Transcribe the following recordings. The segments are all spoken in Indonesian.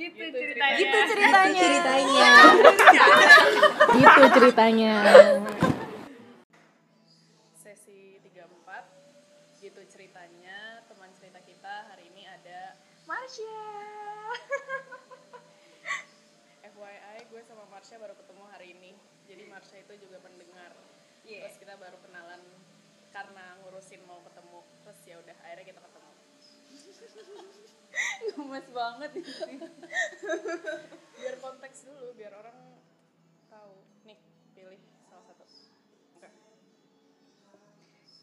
gitu ceritanya. Gitu ceritanya. ceritanya. Gitu ceritanya. Sesi 34 gitu ceritanya. Teman cerita kita hari ini ada Marsha. FYI gue sama Marsha baru ketemu hari ini. Jadi Marsha itu juga pendengar. Iya. terus kita baru kenalan karena ngurusin mau ketemu. Terus ya udah akhirnya kita ketemu Gemes banget ini. biar konteks dulu biar orang tahu nih pilih salah satu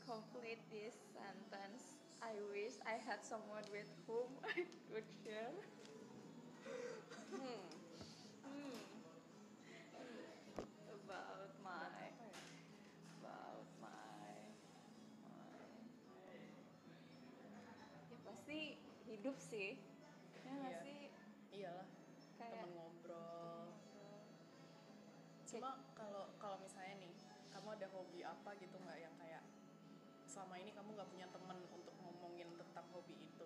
Complete this sentence. I wish I had someone with whom I could share. Hmm. Apa gitu nggak yang kayak selama ini kamu nggak punya temen untuk ngomongin tentang hobi itu?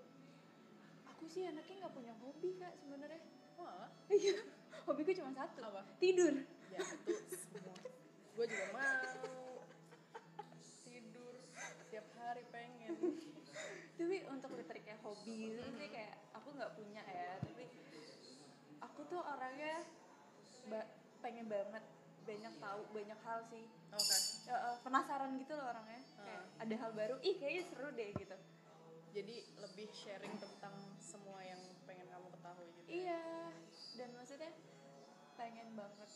Aku sih anaknya nggak punya hobi kak sebenarnya. Wah iya hobiku cuma satu apa? tidur. Ya itu semua. Gue juga mau tidur tiap hari pengen. Tapi untuk literik kayak hobi gitu sih kayak aku nggak punya ya tapi aku tuh orangnya ba- pengen banget banyak tahu banyak hal sih. Oke. Ya, eh, penasaran gitu loh orangnya. Kayak Hmm. ada hal baru ih kayaknya seru deh gitu. Jadi lebih sharing tentang semua yang pengen kamu ketahui gitu iya dan maksudnya pengen banget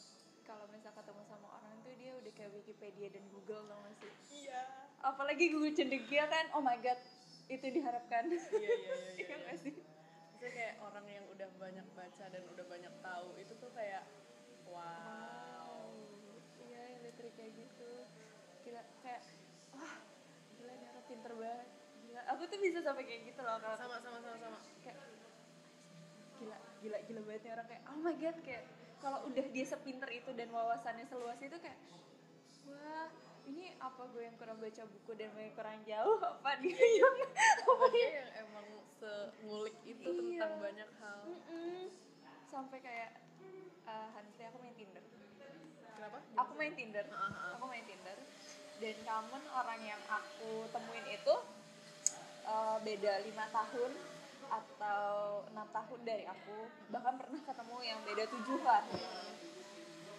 kalau misal ketemu sama orang tuh dia udah kayak Wikipedia dan Google tau gak sih? Iya. Apalagi Google cendekia kan oh my god itu diharapkan. Iya iya iya iya iya, nggak sih? Maksudnya kayak orang yang udah banyak baca dan udah banyak tahu itu tuh kayak wow. iya kayak gitu gila kayak wah gila orang pinter banget gila aku tuh bisa sampai kayak gitu loh kalau Sama sama sama sama. kayak gila gila gila banget nih orang kayak oh my god kayak kalau udah dia sepinter itu dan wawasannya seluas itu kayak wah ini apa gue yang kurang baca buku dan gue yang kurang jauh apa dia yang Apa dia yang emang sengulik itu Iya. tentang banyak hal. Mm-mm. sampai kayak uh, honestly aku main Tinder Kenapa? aku main Tinder. Ah, ah. aku main Tinder. Dan kamu orang yang aku temuin itu uh, beda lima tahun atau enam tahun dari aku. Bahkan pernah ketemu yang beda tujuan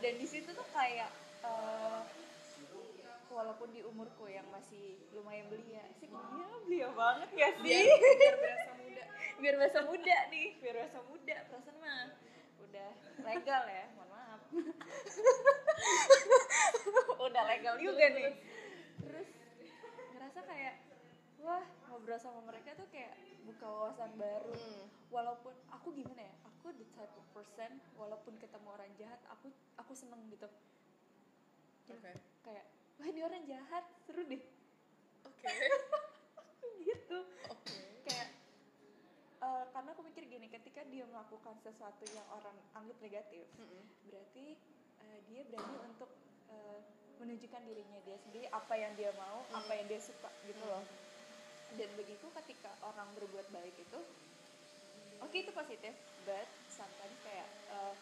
dan di situ tuh kayak uh, walaupun di umurku yang masih lumayan belia. Sih iya belia banget ya sih? Biar, biar berasa muda. biar berasa muda nih biar berasa muda perasaan mah udah legal ya udah legal juga nih terus ngerasa kayak wah ngobrol sama mereka tuh kayak buka wawasan baru Hmm. walaupun aku gimana ya aku the type of person walaupun ketemu orang jahat aku aku seneng gitu Oke. kayak wah ini orang jahat seru deh Oke. gitu Oke. kayak eh, karena aku mikir gini ketika dia melakukan sesuatu yang orang anggap negatif Mm-mm. berarti eh, dia berani untuk eh, menunjukkan dirinya dia sendiri apa yang dia mau apa yang dia suka gitu loh. Dan begitu ketika orang berbuat baik itu oke itu positif but sometimes kayak eh,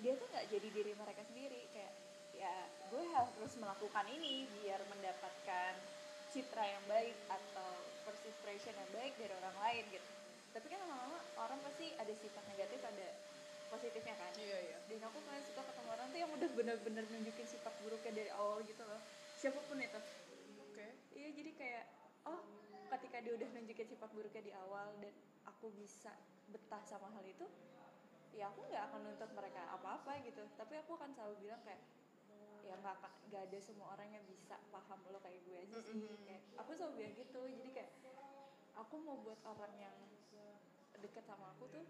dia tuh nggak jadi diri mereka sendiri kayak ya gue harus melakukan ini biar mendapatkan citra yang baik atau first impression yang baik dari orang lain gitu tapi kan lama-lama orang pasti ada sifat negatif ada positifnya kan Iya iya. dan aku paling suka ketemu orang tuh yang udah bener-bener nunjukin sifat buruknya dari awal gitu loh siapa pun itu Oke. iya jadi kayak oh ketika dia udah nunjukin sifat buruknya di awal dan aku bisa betah sama hal itu ya aku nggak akan nuntut mereka apa-apa gitu tapi aku akan selalu bilang kayak ya nggak nggak ada semua orang yang bisa paham lo kayak gue aja sih Mm-mm. kayak aku selalu bilang gitu jadi kayak aku mau buat orang yang dekat sama aku tuh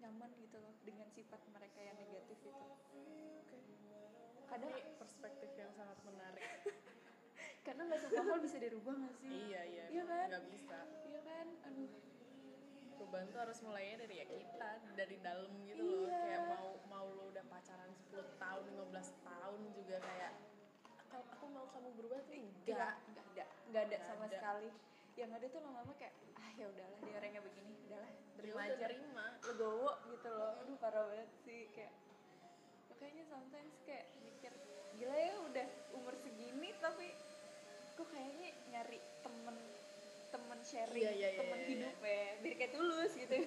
nyaman gitu loh dengan sifat mereka yang negatif itu Oke. kadang Ini perspektif yang sangat menarik. karena nggak semua hal bisa dirubah nggak sih iya iya. Iya kan? Nggak bisa. iya kan aduh Perubahan tuh harus mulainya dari ya kita, dari dalam gitu loh. Iya. Kayak mau mau lo udah pacaran 10 tahun, 15 tahun juga kayak aku, aku mau kamu berubah tuh enggak. nggak ada nggak ada sama ada. sekali yang ada tuh lama-lama kayak ah ya udahlah dia orangnya begini udahlah Ya terima udah aja terima. legowo gitu loh aduh parah banget sih kayak makanya sometimes kayak mikir gila ya udah umur segini tapi kok kayaknya nyari temen temen sharing Iya, iya, iya, temen iya. hidup ya biar kayak tulus gitu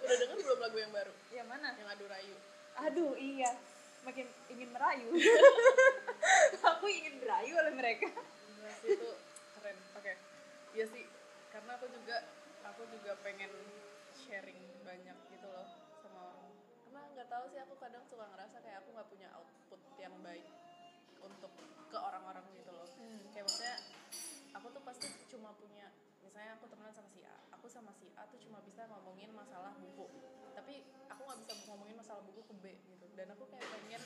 Udah denger belum lagu yang baru? yang mana Yang Adu Rayu. aduh iya makin ingin merayu aku ingin merayu oleh mereka sih itu keren. Oke. Iya sih, karena aku juga aku juga pengen sharing banyak gitu loh sama orang. Karena nggak tahu sih aku kadang suka ngerasa kayak aku nggak punya output yang baik untuk ke orang-orang gitu loh. Kayak maksudnya aku tuh pasti cuma punya misalnya aku temenan sama si A, aku sama si A tuh cuma bisa ngomongin masalah buku. Tapi aku nggak bisa ngomongin masalah buku ke B gitu. Dan aku kayak pengen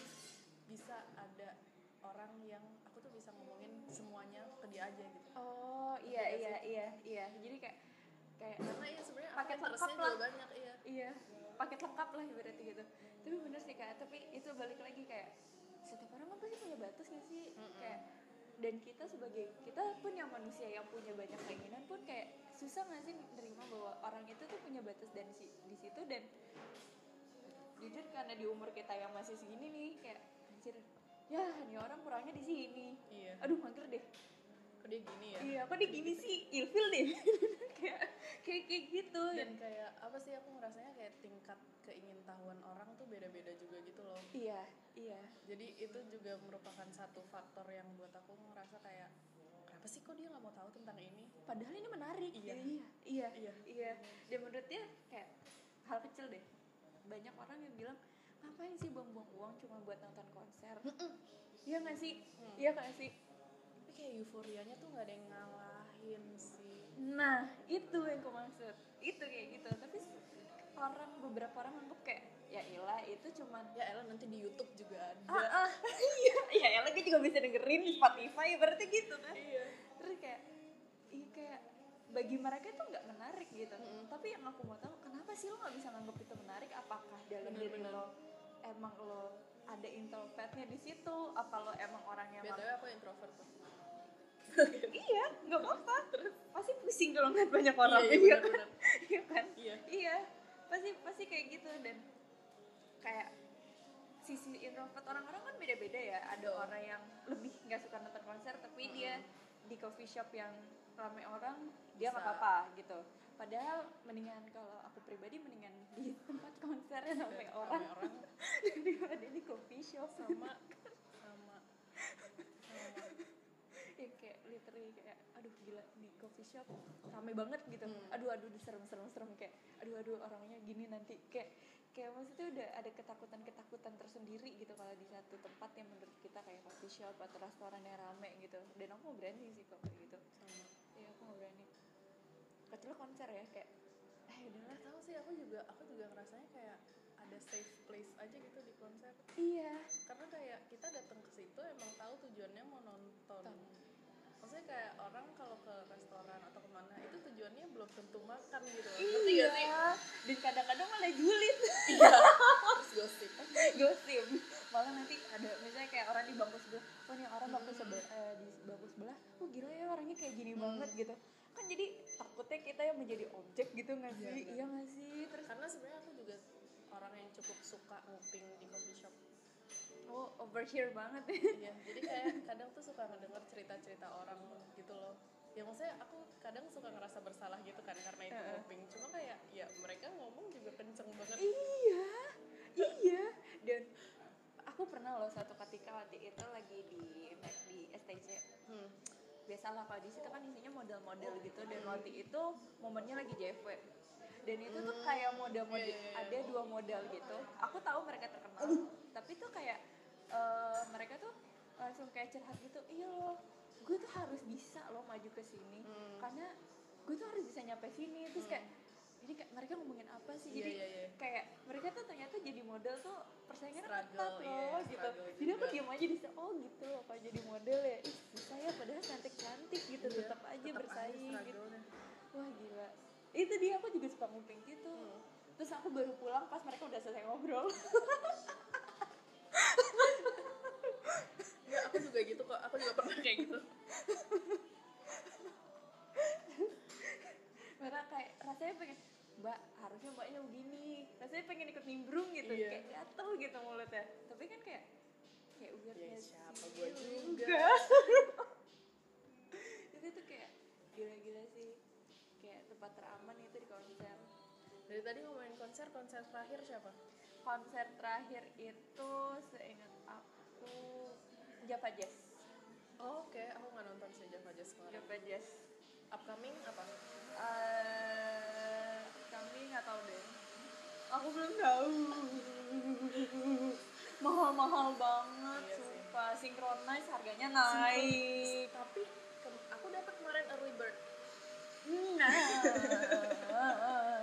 bisa ada orang yang aku tuh bisa ngomongin semuanya ke dia aja gitu. oh iya iya iya iya jadi kayak kayak Karena ya sebenarnya Paket lengkap lah. banyak iya. iya paket lengkap lah ibaratnya gitu tapi bener sih kak tapi itu balik lagi kayak setiap orang kan pasti punya batas gak sih Mm-mm. kayak dan kita sebagai kita pun yang manusia yang punya banyak keinginan pun kayak susah gak sih nerima bahwa orang itu tuh punya batas dan si, di situ dan jujur karena di umur kita yang masih segini nih kayak anjir ya ini orang kurangnya di sini Iya. aduh mager deh Kok dia gini ya? iya kok dia gini sih ilfil deh kayak kayak kayak gitu Dan kayak apa sih aku ngerasanya kayak tingkat keingintahuan orang tuh beda-beda juga gitu loh. iya iya Jadi itu juga merupakan satu faktor yang buat aku ngerasa kayak kenapa sih kok dia nggak mau tahu tentang ini? padahal ini menarik Iya. iya iya Iya. iya dan menurut dia kayak hal kecil deh banyak orang yang bilang ngapain sih buang-buang uang cuma buat nonton konser? Iya nggak sih? Hmm. iya nggak sih? Tapi kayak euforianya tuh nggak ada yang ngalahin sih. nah itu yang aku maksud. Itu kayak gitu. Tapi orang beberapa orang anggap kayak ya ilah itu cuman Ya elah nanti di YouTube juga ada. ah, ah, iya. Elah gue juga bisa dengerin di Spotify berarti gitu kan? Iya. terus kayak iya kayak bagi mereka itu nggak menarik gitu. Mm-mm. tapi yang aku mau tahu kenapa sih lo nggak bisa nganggap itu menarik? Apakah dalam diri Bener-bener. lo emang lo ada introvertnya di situ? Apa lo emang orang yang BTW aku introvert tuh. iya nggak apa-apa. Pasti pusing kalau ngeliat banyak orang Iya, iya, iya kan iya kan? Iya. iya pasti pasti kayak gitu. Dan kayak sisi introvert orang-orang kan beda-beda ya. Ada Betul. orang yang lebih nggak suka nonton konser tapi dia di coffee shop yang ramai orang dia nggak apa-apa gitu. Padahal mendingan kalau aku pribadi mendingan di tempat konser yang ramai orang. Ramai orang. Daripada di coffee shop. Sama sama. Sama. Ya kayak literally kayak aduh gila di coffee shop rame banget gitu. Hmm. aduh aduh serem serem serem kayak aduh aduh orangnya gini nanti. Kayak kayak maksudnya udah ada ketakutan ketakutan tersendiri gitu kalau di satu tempat yang menurut kita kayak coffee shop atau restoran yang rame gitu. Dan aku berani sih kok kayak gitu. Sama iya mau berani kecuali konser ya kayak eh udahlah nggak tahu sih aku juga aku juga ngerasanya kayak ada safe place aja gitu di konser. Iya. Karena kayak kita datang ke situ emang tahu tujuannya mau nonton. Maksudnya kayak orang kalau ke restoran atau ke mana itu tujuannya belum tentu makan gitu. Gak sih? Iya dan kadang-kadang malah julid. Iya. Terus gosip. Gosip. Malah nanti ada misalnya kayak orang di bangku sebelah oh nih orang bangku sebelah eh, di bangku sebelah oh gila ya orangnya kayak gini Hmm. banget gitu. Kan jadi takutnya kita yang menjadi objek gitu nggak sih? Iya, iya benar. nggak sih? Terus karena sebenarnya aku juga orang yang cukup suka nguping di coffee shop. Oh overhear banget. Iya jadi kayak kadang tuh suka ngedenger cerita-cerita orang gitu loh. Ya maksudnya aku kadang suka ngerasa bersalah gitu kan karena itu Heeh. nguping. Cuma kayak ya mereka ngomong juga kenceng banget. Iya iya. Dan aku pernah loh satu ketika waktu itu lagi di di STJ hmm. biasalah kalau di situ kan isinya model-model gitu dan waktu itu momennya lagi JV dan itu tuh kayak model-model Iya, iya, iya. ada dua model gitu. Aku tahu mereka terkenal tapi tuh kayak eh, mereka tuh langsung kayak curhat gitu iya loh gue tuh harus bisa loh maju ke sini. Hmm. karena gue tuh harus bisa nyampe sini. Terus kayak jadi kayak mereka ngomongin apa sih Iya, jadi iya, iya. kayak mereka tuh ternyata jadi model tuh persaingannya Struggle, ketat loh iya, gitu jadi aku diem aja di oh gitu loh kalau jadi model ya ih bisa ya padahal cantik cantik gitu Iya, tetap aja bersaing gitu struggle-nya. wah gila itu dia aku juga suka nguping gitu Hmm. terus aku baru pulang pas mereka udah selesai ngobrol Enggak, aku juga gitu kok. Gitu tapi kan kayak kayak Ya, weirdness siapa Iya, juga. itu tuh kayak gila-gila sih kayak tempat teraman itu di konser Dari tadi ngomongin konser, konser terakhir siapa? konser terakhir itu seingat aku Java Jazz Oh, Oke, aku nggak nonton sih Java Jazz kemarin. Java Jazz Upcoming apa? Eh, kami nggak tahu deh aku belum tahu mahal-mahal banget Iya sumpah synchronize harganya naik Tapi aku dapat kemarin early bird. nah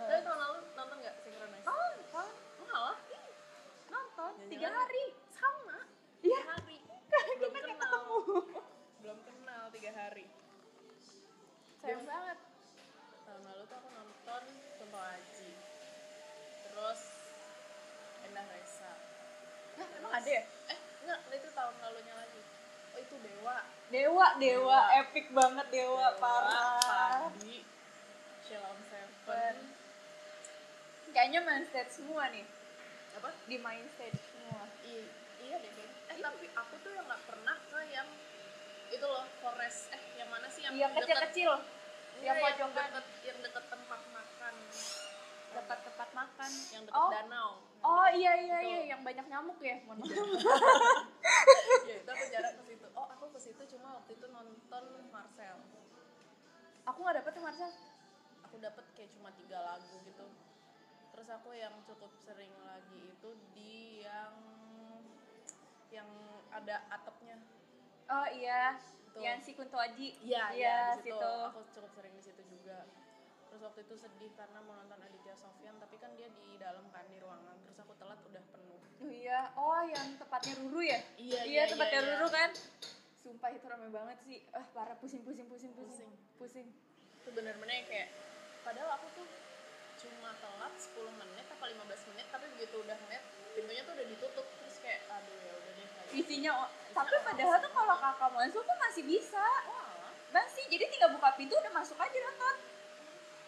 Tapi tahun lalu nonton nggak Synchronize? nonton Mahal nonton tiga hari Sama. Iya. Tiga hari. kita Belum kenal. ketemu Belum kenal tiga hari. sayang banget Dewa. dewa dewa Dewa. epic banget dewa, parah Padi. Sheila on Seven. Kayaknya main stage semua nih Apa? di main stage semua I- iya deh kayaknya. Eh tapi aku tuh yang nggak pernah ke yang itu loh Forest eh yang mana sih yang yang deket- kecil-kecil Enggak, yang yang pojokan deket yang deket tempat makan dapat tempat makan yang deket oh danau oh iya iya Itu. iya yang banyak nyamuk ya mohon. ya itu aku jarang ke situ. Oh aku ke situ cuma waktu itu nonton Marcel. Aku nggak dapet Marcel. Aku dapet kayak cuma tiga lagu gitu. Terus aku yang cukup sering lagi itu di yang yang ada atapnya. Oh iya. Tuh. yang si Kunto Aji. Iya, iya iya, di situ. situ. Aku cukup sering di situ juga. Terus waktu itu sedih karena mau nonton Aditya Sofyan, tapi kan dia di dalam kan di ruangan. Terus aku telat udah penuh. oh iya oh yang tempatnya Ruru ya? Iya, iya tempatnya Ruru kan? Sumpah itu ramai banget sih. Ah parah pusing pusing pusing pusing. Pusing. Itu bener-bener kayak padahal aku tuh cuma telat 10 menit atau 15 menit, tapi begitu udah ngeliat pintunya tuh udah ditutup. Terus kayak aduh ya udah deh. isinya o- tapi padahal tuh kalau kakak masuk tuh masih bisa. Oh, masih jadi tinggal buka pintu udah masuk aja nonton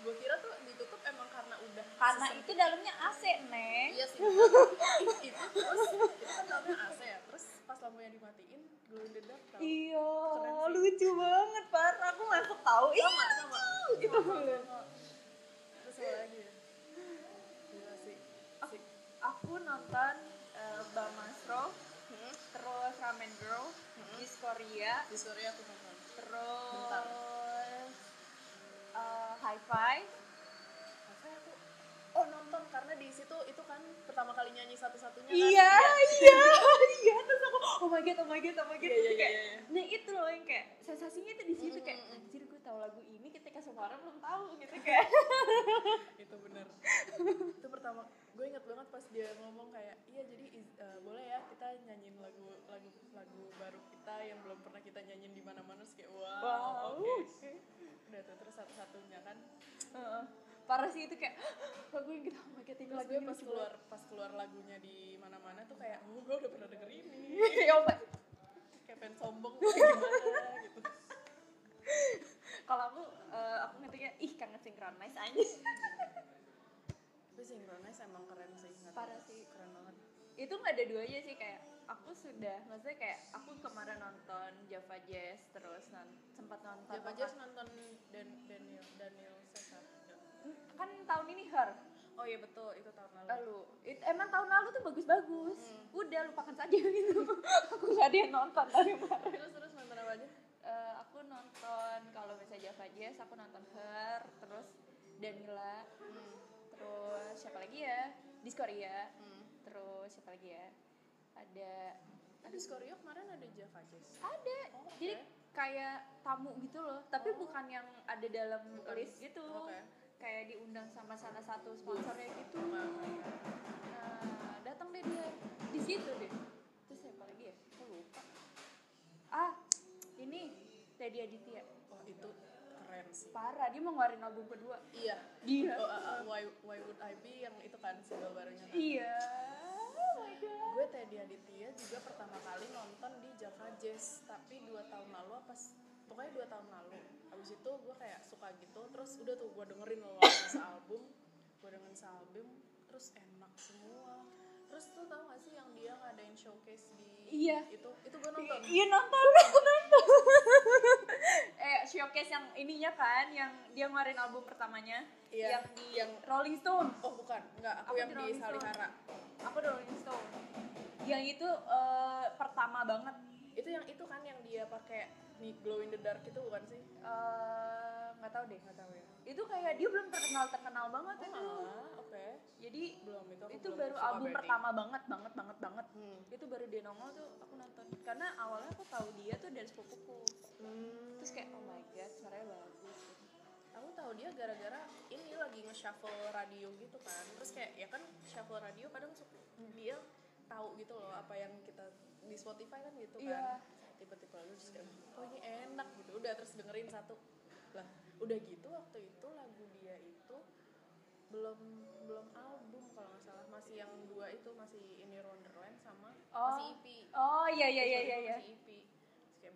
Gue kira tuh ditutup emang karena udah karena itu dalamnya AC neng Iya sih. itu terus itu kan dalamnya AC ya. Terus pas lampunya dimatiin, glow in the dark tau. Iya, lucu banget parah. Aku masuk tahu. Ih, sama sama gitu. Sama, sama. terus apa lagi ya gila sih Asik. Aku nonton uh, Bang Masro, Hmm, terus Ramen Girl, Hmm. Miss Korea, di sore aku nonton terus uh, High Five. Masa aku oh nonton karena di situ itu kan pertama kali nyanyi satu-satunya kan Iya, iya, iya. Terus aku, oh my god, oh my god, oh my god. Iya, iya, Terus kayak, iya, iya. Nah itu loh yang kayak sensasinya tuh di situ Mm, kayak, anjir gue tahu lagu ini ketika Sumara belum tahu gitu kayak. itu bener itu pertama gue inget banget pas dia ngomong kayak iya jadi eh, boleh ya kita nyanyiin lagu lagu lagu baru kita yang belum pernah kita nyanyiin di mana-mana kayak wow, Wow. oke udah tuh terus satu-satunya kan. Heeh. Parah sih itu kayak lagu yang kita oh god ini terus lagu gue pas lucu keluar pas keluar lagunya di mana-mana tuh kayak oh gue udah pernah denger ini. Ya kayak pengen sombong gimana gitu. Kalau aku eh, aku ngetiknya ih kangen synchronize aja tapi synchronize emang keren sih. Parah sih. keren banget. Itu nggak ada duanya sih kayak aku sudah maksudnya kayak aku kemarin nonton Java Jazz terus non- sempat nonton Java Jazz nonton Dan Daniel Daniel Cesar kan tahun ini her oh iya betul itu tahun lalu. Lalu it, emang tahun lalu tuh bagus-bagus. Hmm. udah lupakan saja gitu. Aku nggak ada yang nonton kemarin. Terus terus nonton apa aja? Eh, aku nonton kalau misalnya Java Jazz aku nonton her terus Danila hmm. terus siapa lagi ya? Diskoria Hmm. terus siapa lagi ya ada. Ah, di Skoreo kemarin ada Java Jazz ada. Oh, oke. jadi kayak tamu gitu loh. Tapi Oh. bukan yang ada dalam Bukan. list gitu. Oke. kayak diundang sama salah satu sponsornya gitu. Nah, nah datang deh dia. Di situ deh. Terus siapa lagi ya? Aku lupa. Ah ini Teddy Aditya. Oh itu keren sih. Parah dia mau ngeluarin album kedua. Iya. Dia oh, uh, uh, why, why would I be yang itu kan single barunya kan? Iya oh my god gue Teddy Aditya juga pertama kali nonton di Java Jazz tapi dua tahun lalu apa pokoknya dua tahun lalu habis itu gue kayak suka gitu terus udah tuh gue dengerin loh album gue dengan album terus enak semua terus tuh tau gak sih yang dia ngadain showcase di Iya. itu itu gue nonton Iya nonton, nonton. showcase yang ininya kan, yang dia ngeluarin album pertamanya, Iya, yang di yang- Rolling Stone. oh bukan enggak aku, Aku yang di di. Salihara Aku di Rolling Stone. Yang itu eh, pertama banget. itu yang itu kan yang dia pakai nih glow in the dark itu bukan sih Eh, nggak tahu deh, nggak tahu ya. Itu kayak dia belum terkenal terkenal banget itu. ah oke Jadi belum itu itu belum baru album pertama banget, banget, banget, banget. hmm. Itu baru dia nongol tuh aku nonton. Karena awalnya aku tahu dia tuh dari sepupuku. Hmm. Terus kayak oh my god, suaranya bagus. aku tahu dia gara-gara ini lagi nge-shuffle radio gitu kan terus kayak ya kan shuffle radio kadang suka dia tahu gitu loh apa yang kita di Spotify kan gitu Iya. kan tiba-tiba lu terus kayak oh ini enak gitu udah terus dengerin satu lah udah gitu waktu itu lagu dia itu belum belum album kalau nggak salah masih yang dua itu masih ini Wonderland sama Oh. masih EP Oh iya iya iya iya. iya. masih EP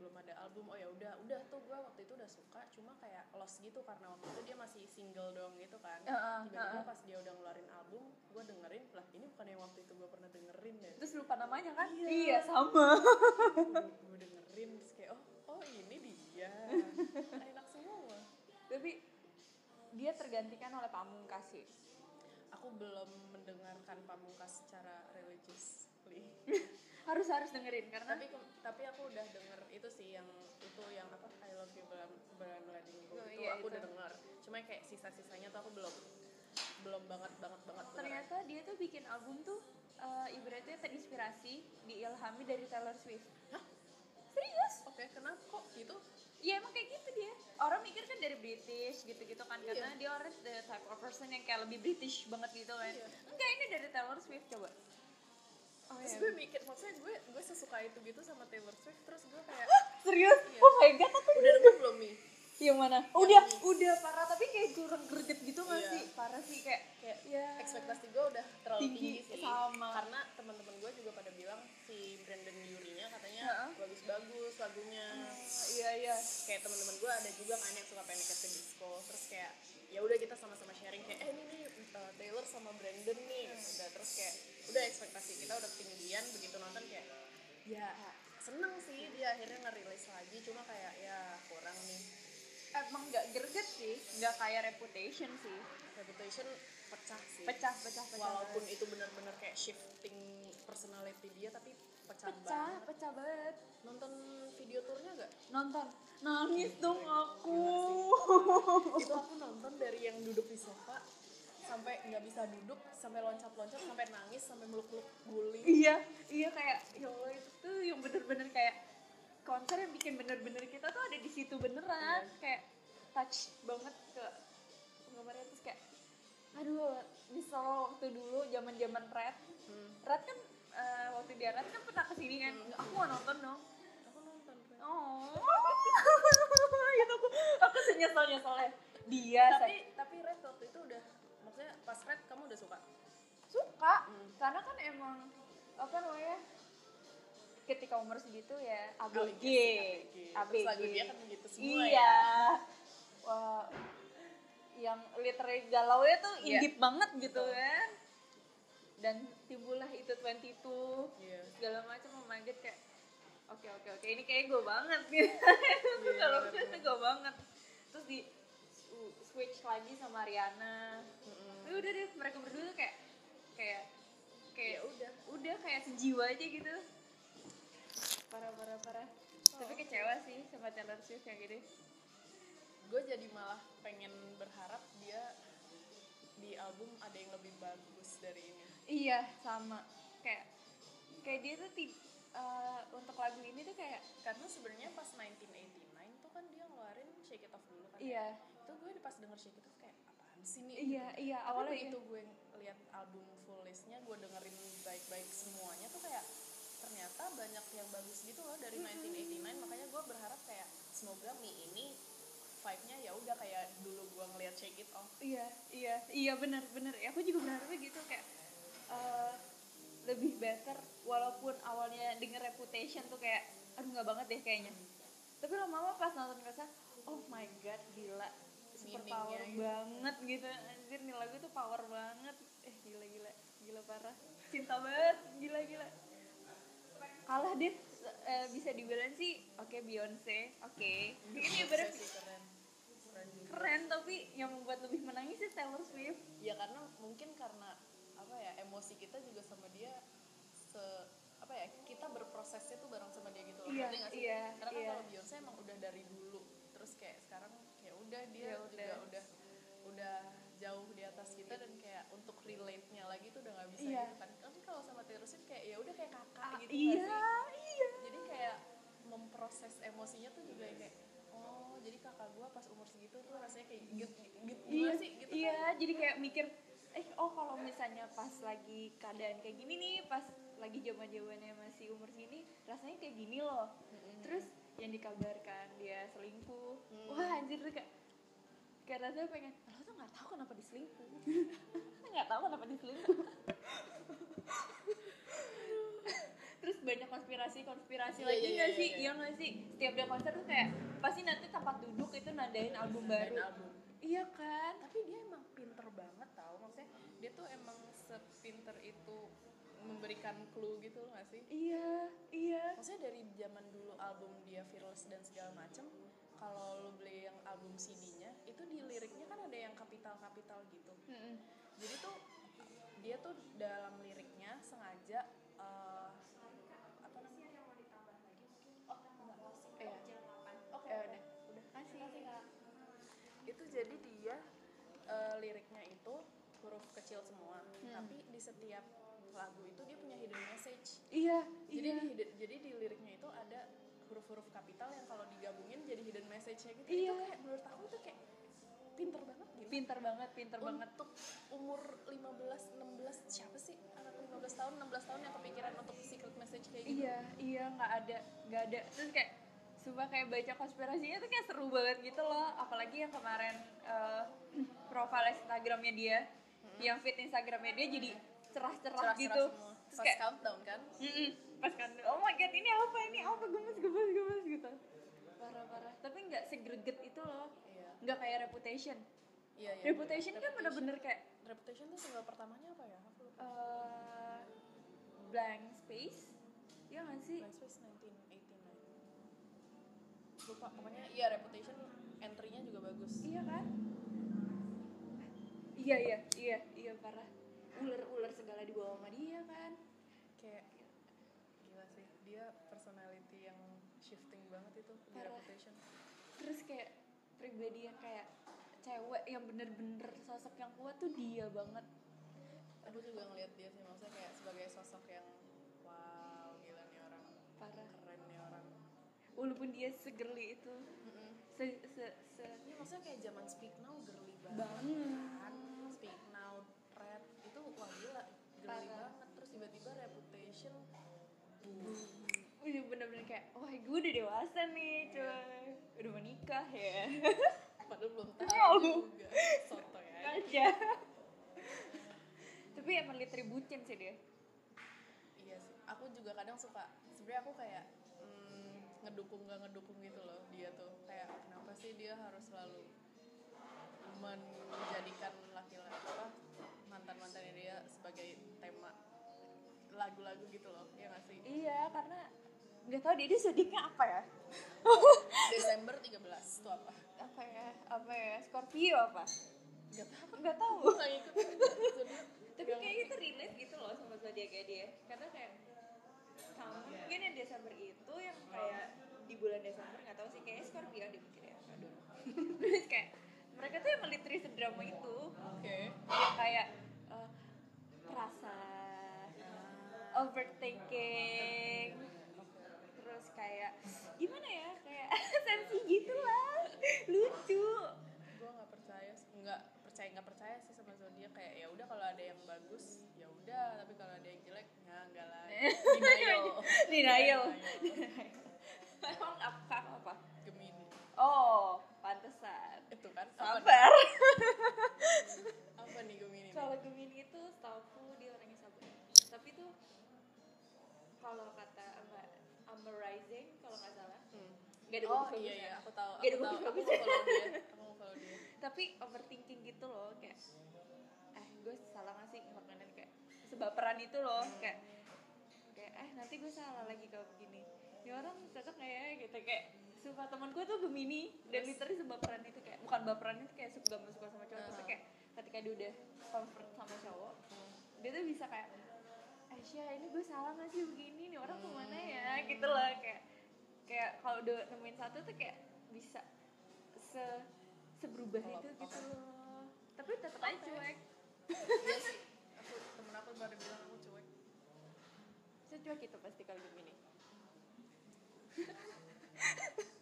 belum ada album oh ya udah udah tuh gue waktu itu udah suka cuma kayak lost gitu karena waktu itu dia masih single doang gitu kan Heeh, tiba-tiba heeh. pas dia udah ngeluarin album gue dengerin lah ini bukan yang waktu itu gue pernah dengerin deh Terus lupa namanya kan? Iya. Iya sama. gue dengerin terus kayak oh oh ini dia enak semua Tapi dia tergantikan oleh Pamungkas sih. aku belum mendengarkan pamungkas secara religiously Harus harus dengerin karena tapi tapi aku udah denger itu sih yang itu yang apa I love you letting you go Oh, itu iya, aku itu. udah denger cuma kayak sisa-sisanya tuh aku belum belum banget banget banget beneran. ternyata dia tuh bikin album tuh eh, ibaratnya terinspirasi diilhami dari Taylor Swift. Hah? Serius? oke kenapa kok gitu Iya emang kayak gitu dia. Orang mikir kan dari British gitu-gitu kan karena Iya. dia orang the type of person yang kayak lebih British banget gitu kan. Iya. Enggak ini dari Taylor Swift coba. Oh, terus iya. gue mikir maksudnya gue gue sesuka itu gitu sama Taylor Swift terus gue kayak Serius? Iya. Oh my god, aku udah denger belum nih Yang mana? Udah, udah parah tapi kayak kurang greget gitu gak Iya. sih? Parah sih kayak kayak ya ekspektasi gue udah terlalu Tinggi, tinggi, sih sama. karena teman-teman gue juga pada bilang si Brandon Yurinya katanya bagus-bagus lagunya Iya iya. kayak teman-teman gue ada juga kan yang suka PNK ke disco terus kayak ya udah kita sama-sama sharing kayak eh ini nih uh, Taylor sama Brandon nih udah terus kayak udah ekspektasi kita udah tinggian begitu nonton kayak ya seneng sih dia akhirnya ngerilis lagi cuma kayak ya kurang nih Emang gak greget sih, gak kayak reputation sih. reputation pecah sih Pecah, pecah, pecah. walaupun banget. itu benar-benar kayak shifting personality dia tapi pecah, pecah, banget pecah banget. nonton video turnya gak? Nonton, nangis dong aku. itu aku nonton dari yang duduk di sofa sampai nggak bisa duduk sampai loncat-loncat sampai nangis sampai meluk-meluk guling iya, iya kayak ya Allah itu tuh yang bener-bener kayak konser yang bikin bener-bener kita tuh ada di situ beneran Iya. kayak touch banget ke penggemarnya terus kayak aduh misal waktu dulu zaman zaman red hmm. red kan eh, waktu dia red kan pernah ke sini kan aku mau nonton dong. Oh. Itu aku aku senyesal nyesalnya dia tapi say- tapi Red waktu itu udah maksudnya pas Red kamu udah suka? Suka. Hmm. karena kan emang apa namanya ketika umur segitu ya ABG. ABG. Terus ABG. lagu dia kan begitu semua iya. Ya Wah, yang literally galau nya tuh Iya. indip banget gitu Betul. kan dan timbullah itu 22 iya. segala macam oh God, kayak oke oke oke. Ini kayak gue banget gitu Iya, kalau gue bener. gue banget. Terus di switch lagi sama Rihanna. Mm-mm. Tapi udah deh mereka berdua tuh kayak kayak kayak ya udah. udah kayak sejiwa aja gitu. Parah parah parah. Tapi kecewa sih sama Taylor Swift yang gini gue jadi malah pengen berharap dia di album ada yang lebih bagus dari ini. Iya sama. Kayak kayak dia tuh eh, untuk lagu ini tuh kayak karena sebenarnya pas 1989 tuh kan dia ngeluarin Shake It Off dulu kan iya. Itu gue pas denger Shake It Off kayak apaan sih nih? Iya iya Tapi awalnya begitu kayak- gue lihat album full listnya gue dengerin baik-baik semuanya tuh kayak ternyata banyak yang bagus gitu loh dari 1989 makanya gue berharap kayak semoga Mi ini vibe-nya ya udah kayak dulu gue ngeliat Shake It Off. Iya iya iya benar benar. Ya aku juga berharapnya gitu reputation tuh kayak aduh nggak banget deh kayaknya. Tapi lama-lama pas nonton ngerasa oh my god gila. Super power gitu. banget gitu. Anjir nih lagu tuh power banget. Eh gila gila. Gila parah. Cinta banget. Gila gila. Kalah deh eh, bisa dibilang sih oke Beyonce oke. Ini ibarat Sih, keren. Keren keren tapi yang membuat lebih menangis sih Taylor Swift. Ya karena mungkin karena apa ya emosi kita juga sama dia se apa ya kita berprosesnya tuh bareng sama dia gitu loh Iya, sih iya, karena kan iya. kalau Beyonce emang udah dari dulu terus kayak sekarang ya udah dia Ya juga udah. udah udah jauh di atas kita dan kayak untuk relate nya lagi tuh udah nggak bisa Iya. gitu kan tapi kalau sama Taylor Swift kayak ya udah kayak kakak Ah, gitu iya sih iya jadi kayak memproses emosinya tuh juga kayak oh jadi kakak gua pas umur segitu tuh rasanya kayak gitu gitu iya sih gitu iya kan jadi kayak mikir eh oh kalau misalnya pas lagi keadaan kayak gini nih pas lagi zaman zamannya masih umur segini rasanya kayak gini loh. Terus yang dikabarkan dia selingkuh. Hmm. wah anjir tuh kayak kayak rasanya pengen lo tuh nggak tahu kenapa diselingkuh. Nggak tahu kenapa diselingkuh. Terus banyak konspirasi konspirasi Iya, lagi iya, nggak iya, sih? iya. iya nggak sih? Setiap dia konser tuh kayak pasti nanti tempat duduk itu nandain album baru. album iya kan? Tapi dia emang pinter banget tau. Maksudnya dia tuh emang sepinter itu memberikan clue gitu loh gak sih? Iya iya. Maksudnya dari zaman dulu album dia Fearless dan segala macem kalau lo beli yang album CD-nya itu di liriknya kan ada yang kapital-kapital gitu. Mm-mm. jadi tuh dia tuh dalam liriknya sengaja kecil semua Hmm. tapi di setiap lagu itu dia punya hidden message Iya, jadi iya. di hidden- jadi di liriknya itu ada huruf-huruf kapital yang kalau digabungin jadi hidden message-nya gitu Iya. itu kayak menurut aku tuh kayak pinter banget gitu Pinter banget, pinter banget. untuk umur 15 16 siapa sih anak 15 tahun 16 tahun yang kepikiran untuk secret message kayak gitu Iya, iya nggak ada, nggak ada. Terus kayak sumpah kayak baca konspirasinya tuh kayak seru banget gitu loh. Apalagi yang kemarin eh, profile Instagramnya dia, yang feed Instagramnya dia jadi cerah-cerah cerah gitu. semua. Terus pas kayak countdown kan? Mm-mm. pas kan oh my god ini apa? Ini apa? Gemes gemes gemes gitu. Parah parah tapi nggak segreget itu loh. Iya. Nggak kayak reputation. Iya iya. Reputation kan bener-bener kayak reputation tuh single pertamanya apa ya? Aku lupa. Eh, blank space. Ya nggak sih? Blank Space 1989 lupa pokoknya iya reputation entry-nya juga bagus. Iya kan? Iya iya iya iya parah. Ular ular segala dibawa sama dia kan? Kayak gila sih. Dia personality yang shifting banget itu di reputation. Terus kayak pribadi yang kayak cewek yang bener-bener sosok yang kuat tuh dia banget. Aku juga ngeliat dia sih maksudnya kayak sebagai sosok yang wow gila nih orang. Parah. Keren nih orang. Walaupun dia segerli itu. Se se se Iya maksudnya kayak zaman Speak Now girly banget. Banget. kan Speak Now, Red itu wah gila girly Parah. banget terus tiba-tiba Reputation udah bener-bener kayak wah gue udah dewasa nih coy udah menikah ya. Padahal belum Tahu. tahu juga soto ya. Aja. Tapi emang literally bucin sih dia. Iya sih. Aku juga kadang suka sebenarnya aku kayak mm, ngedukung gak ngedukung gitu loh dia tuh. Kayak kenapa sih dia harus selalu menjadikan laki-laki apa mantan mantannya dia sebagai lagu-lagu gitu loh ya gak sih? Iya karena nggak tahu dia sedihnya apa ya? Desember 13 itu apa? Apa ya apa ya Scorpio apa? Gak tahu. Nggak tahu. Tapi Yang- kayaknya itu relate gitu loh sama kayak dia. Karena kayak sama mungkin yang Desember itu yang kayak di bulan Desember nggak tahu sih kayaknya Scorpio dia mikir ya aduh terus kayak mereka tuh emang literally sedrama itu. Oke. Yang kayak perasaan overthinking. Terus kayak gimana ya? Kayak sensi gitu lah. Lucu. Gue nggak percaya nggak percaya nggak percaya sih sama zodiak. Kayak ya udah kalau ada yang bagus ya udah. Tapi kalau ada yang jelek ya enggak lah. Denial. Denial. emang apa? Apa Gemini. Oh pantesan. Itu kan sabar. Apa nih Gemini kalau Gemini itu setahu dia orangnya sabar tapi tuh kalau kata Rising kalau nggak salah. Hmm. nggak ada oh iya iya. aku tahu Gak ada aku tahu. aku mau follow dia. Aku mau follow dia. Tapi overthinking gitu loh kayak gue salah nggak sih? Ngelakuin kayak sebaperan itu loh kayak kayak eh nanti gue salah lagi kalau begini. Ini orang cocok nggak ya? Gitu kayak sumpah teman gue tuh Gemini dan literally sebaperan itu kayak bukan baperan itu kayak suka gak suka sama cowok tapi kayak ketika dia udah comfort sama cowok dia tuh bisa kayak Aisyah ini gue salah nggak sih begini? Nih orang ke mana ya? Gitu loh kayak kayak kalau udah nemuin satu tuh kayak bisa se seberubah Kalau- itu gitu oke. loh. Tapi tetap aja cuek. Iya sih. Aku temen aku baru bilang aku cuek. Secuek itu pasti kalau Gemini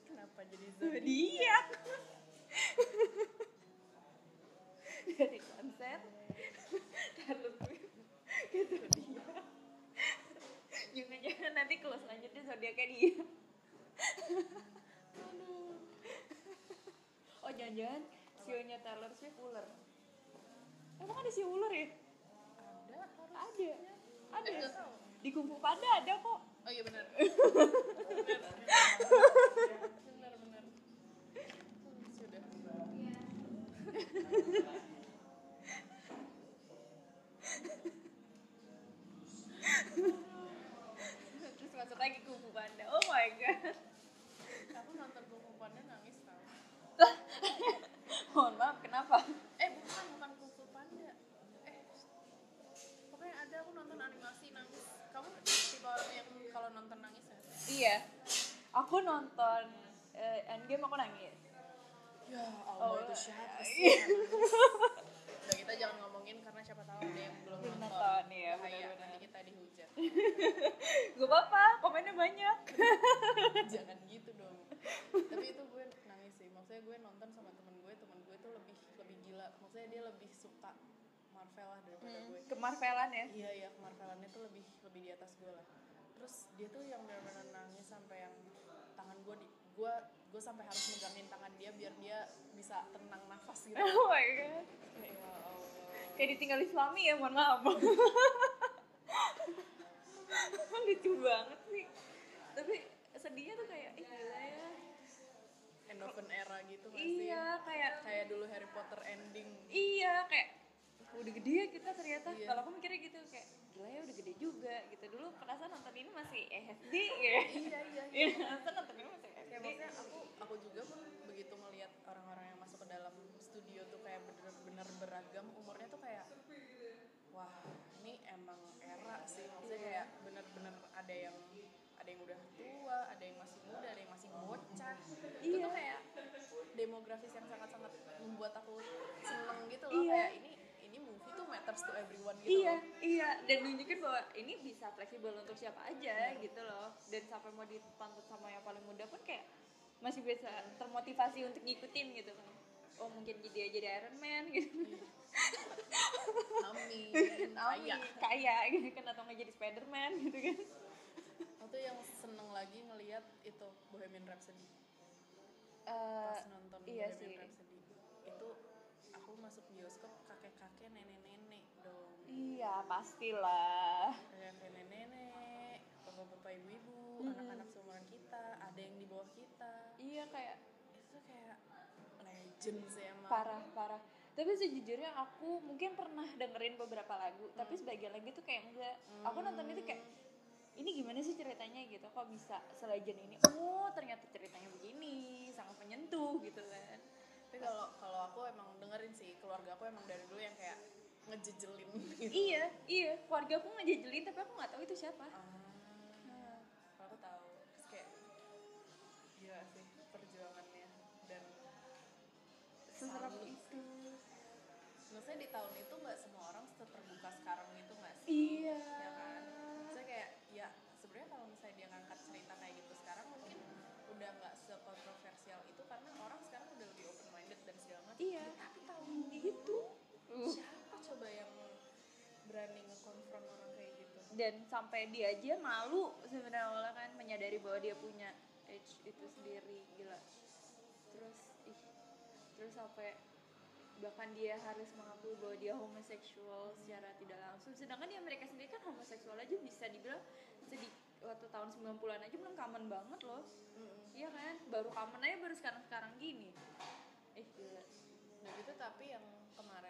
kenapa jadi zodiak zodiak dari konser terus gitu dia jangan-jangan nanti kalau selanjutnya zodiaknya dia Aduh. oh jangan-jangan sionya Taylor Swift ular. Emang ada si ular ya? Ada harus ada. Ada. Eh, di Panda ada kok. Oh iya benar. Benar benar. Hmm, sudah dia tuh yang benar-benar nangis sampai yang tangan gue di gue gue sampai harus megangin tangan dia biar dia bisa tenang nafas gitu Oh my god. kayak ya Allah Kayak ditinggal suami ya, mohon maaf. Lucu banget sih. Tapi sedihnya tuh kayak, ih gila ya. end of an era gitu gak sih Iya, kayak kayak dulu Harry Potter kayak udah gede ya kita ternyata. Iya. kalau aku mikirnya gitu kayak gila ya udah gede juga gitu. Dulu perasaan nonton ini masih SD ya. Iya iya iya. Iya nonton ini masih SD kayak maksudnya aku aku juga pun begitu melihat orang-orang yang masuk ke dalam studio tuh kayak bener-bener beragam umurnya tuh kayak wah ini emang era sih. Maksudnya kayak bener-bener ada yang ada yang udah tua ada yang masih muda ada yang masih bocah. Itu Iya. tuh kayak demografis yang sangat-sangat membuat aku seneng gitu loh. Iya. kayak ini matters to everyone gitu iya loh. iya. Dan nunjukin bahwa ini bisa fleksibel untuk siapa aja gitu loh. Dan sampai mau dipantut sama yang paling muda pun kayak masih bisa termotivasi untuk ngikutin gitu kan. Oh mungkin dia jadi Iron Man gitu. Amin. Amin, Kaya. gitu kan atau nggak jadi Spiderman gitu kan. Tuh yang seneng lagi ngelihat itu Bohemian Rhapsody. Eh, pas nonton iya Bohemian sih. Rhapsody. Itu aku masuk bioskop iya pastilah. Kayak nenek-nenek bapak-bapak ibu-ibu Mm-mm. anak-anak seumuran kita ada yang di bawah kita. Iya kayak itu kayak legend sih emang parah parah. Tapi sejujurnya aku mungkin pernah dengerin beberapa lagu tapi sebagian lagi tuh kayak enggak. Aku nonton itu kayak ini gimana sih ceritanya? gitu. Kok bisa selejen ini? Oh ternyata ceritanya begini sangat menyentuh gitu kan. Tapi kalau kalau aku emang dengerin sih keluarga aku emang dari dulu yang kayak ngejejelin gitu. Iya iya. Keluarga aku ngejejelin tapi aku nggak tahu itu siapa. Ah aku tahu. Terus kayak gila sih perjuangannya. Dan seserap itu. Maksudnya di tahun itu nggak semua orang terbuka sekarang gitu nggak sih? Iya. Ya kan? Saya kayak ya sebenarnya kalau misalnya dia ngangkat cerita kayak gitu sekarang mungkin udah nggak sekontroversial itu karena orang sekarang udah lebih open minded dan segala macam. Iya. tapi tahun itu uh. Yang berani ngekonfront orang kayak gitu. Dan sampai dia aja malu sebenarnya kan menyadari bahwa dia punya age itu sendiri gila. Terus ih terus sampai bahkan dia harus mengakui bahwa dia homoseksual secara tidak langsung. Sedangkan di Amerika sendiri kan homoseksual aja bisa dibilang sedih waktu tahun 90-an aja belum common banget loh. Iya kan? Baru common aja baru sekarang sekarang gini. Eh gila. Nah gitu tapi yang kemarin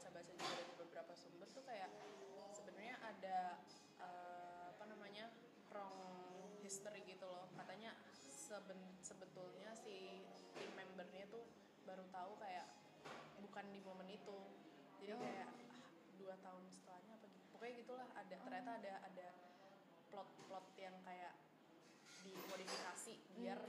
baca-baca juga dari beberapa sumber tuh kayak sebenarnya ada eh, apa namanya wrong history gitu loh. Katanya seben- sebetulnya si tim membernya tuh baru tahu kayak bukan di momen itu. Jadi Oh. kayak ah, dua tahun setelahnya apa gitu. Pokoknya gitulah ada ternyata ada ada plot-plot yang kayak dimodifikasi biar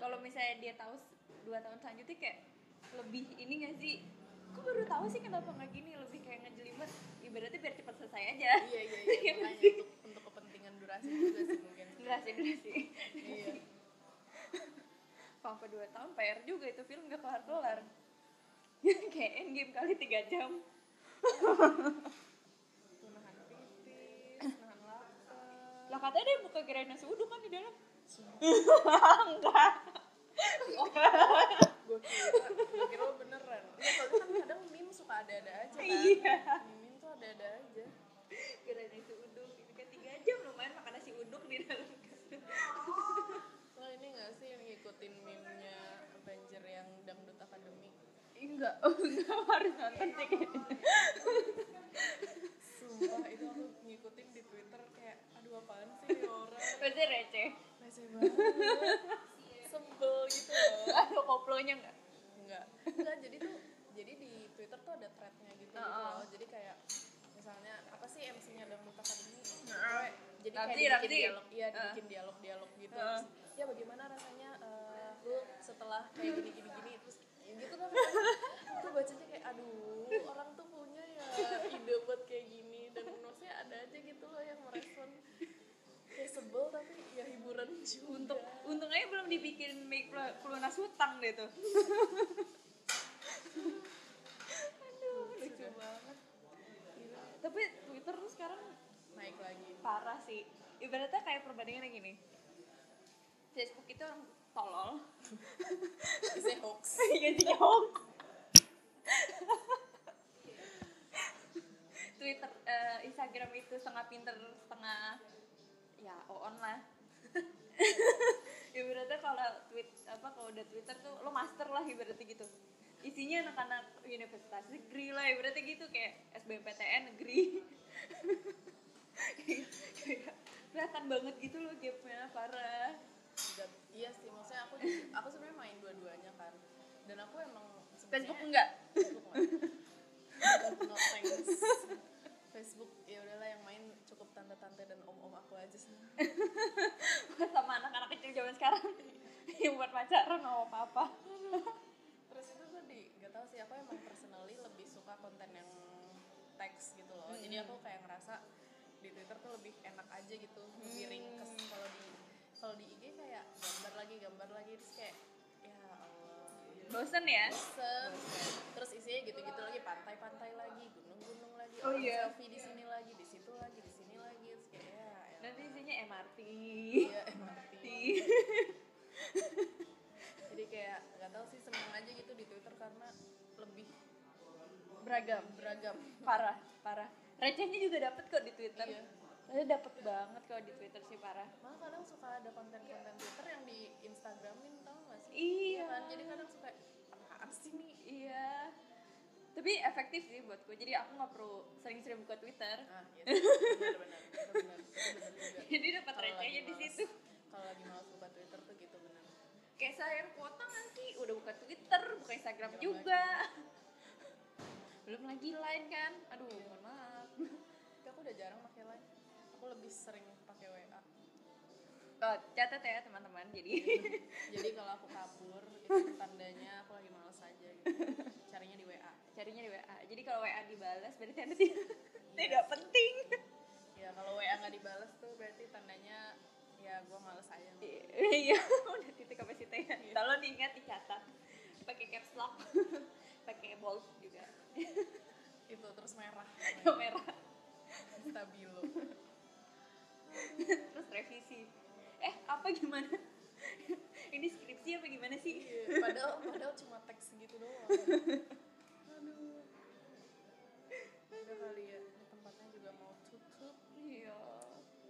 kalau misalnya dia tahu dua tahun selanjutnya kayak lebih ini gak sih? Kok baru tahu sih kenapa nggak gini? Lebih kayak ngejelimet. Ibaratnya biar cepat selesai aja. Iya iya iya. Makanya untuk untuk kepentingan durasi juga sih mungkin. Durasi durasi. Iya. Sampai dua tahun PR juga itu film gak kelar kelar kayak endgame kali tiga jam. Nahan pipis nahan lapar. Lah katanya dia buka kirain nasi uduk kan di dalam enggak. Gue kira gue kira lo beneran. Iya, soalnya kan kadang meme suka ada-ada aja kan. Iya. meme tuh ada-ada aja. Kirain nasi uduk itu kan tiga jam lumayan makan nasi uduk di dalam lo ini gak sih yang ngikutin meme-nya Avenger yang Dangdut Academy enggak. Enggak harus nonton sih. Sumpah itu aku ngikutin di Twitter kayak aduh apaan sih orang? Pasti receh banget sebel gitu loh. Ada koplonya enggak enggak enggak jadi tuh jadi di Twitter tuh ada threadnya gitu, gitu Heeh. loh. Jadi kayak misalnya apa sih MC-nya Dangdut Academy Heeh. Pokoknya jadi kayak dibikin Ramzi. dialog. Iya dibikin dialog dialog gitu. Heeh. Terus, ya bagaimana rasanya eh, lu setelah kayak gini gini gini terus ya gitu kan tuh bacanya kayak aduh orang tuh punya ya ide buat kayak gini dan maksudnya ada aja gitu loh yang merespon kayak sebel tapi ya hiburan juga untuk untung aja belum dibikin make pelu- pelunas hutang deh tuh. Aduh lucu banget. Gila. tapi Twitter tuh sekarang naik lagi. parah sih. Ibaratnya kayak perbandingan gini. Facebook itu orang tolol. Bisa hoax. Isinya hoax. Twitter eh, Instagram itu setengah pinter setengah ya on lah ibaratnya kalau tweet apa kalau udah Twitter tuh lo master lah ibaratnya gitu. Isinya anak-anak universitas negeri lah ibaratnya gitu kayak SBMPTN negeri. Kelihatan banget gitu loh gapnya parah. Dan, iya sih maksudnya aku aku sebenarnya main dua-duanya kan. Dan aku emang Facebook enggak? Facebook enggak. No thanks Facebook tante-tante dan om-om aku aja sih. Sama anak-anak kecil zaman sekarang. Yang buat pacaran mau apa-apa terus itu tuh di gak tau sih aku emang personally lebih suka konten yang teks gitu loh. Jadi aku kayak ngerasa di Twitter tuh lebih enak aja gitu lebih ringkes. Kalau di kalau di IG kayak gambar lagi gambar lagi terus kayak ya Allah. Bosen ya? Bosen. Terus isinya gitu-gitu lagi pantai-pantai lagi gunung-gunung lagi Oh iya. selfie di sini lagi di situ lagi di lagi terus kayak ya, ya nanti isinya MRT iya MRT jadi kayak nggak tahu sih seneng aja gitu di Twitter karena lebih beragam beragam. Parah parah. Recehnya juga dapet kok di Twitter. Iya. Saya dapet banget kalau di Twitter sih parah. Malah kadang suka ada konten-konten Twitter yang di Instagramin tau gak sih? Iya. kan? Jadi kadang suka apaan sih nih? Iya tapi efektif sih buatku. Jadi aku nggak perlu sering-sering buka Twitter. Ah iya. Benar-benar jadi dapat lagi recehnya di situ. kalau lagi malas buka Twitter tuh gitu benar. Kayak sayang kuota sih? Udah buka Twitter buka Instagram Belum juga. belum lagi line kan? Aduh mohon maaf. Tapi aku udah jarang pakai line. Aku lebih sering pakai WA oh, catat ya teman-teman jadi. Jadi kalau aku kabur itu tandanya aku lagi males aja gitu carinya di WA jadi kalau WA dibalas berarti anda tidak tidak penting. Ya kalau WA nggak dibalas tuh berarti tandanya ya gue males aja. Iya udah titik apa sih teh tolong diingat dicatat. Pakai caps lock pakai bold juga. Itu terus merah. Yang merah. Stabilo. Terus revisi. Eh apa gimana? Ini skripsi apa gimana sih? Iya, padahal padahal cuma teks gitu doang juga kali ya. Tempatnya juga mau tutup. Iya.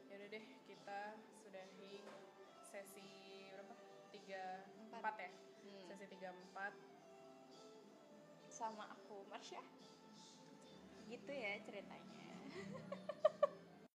Ya udah deh kita sudahi sesi berapa? Tiga empat, empat ya? Hmm. sesi tiga empat. Sama aku Marsha. Gitu ya ceritanya.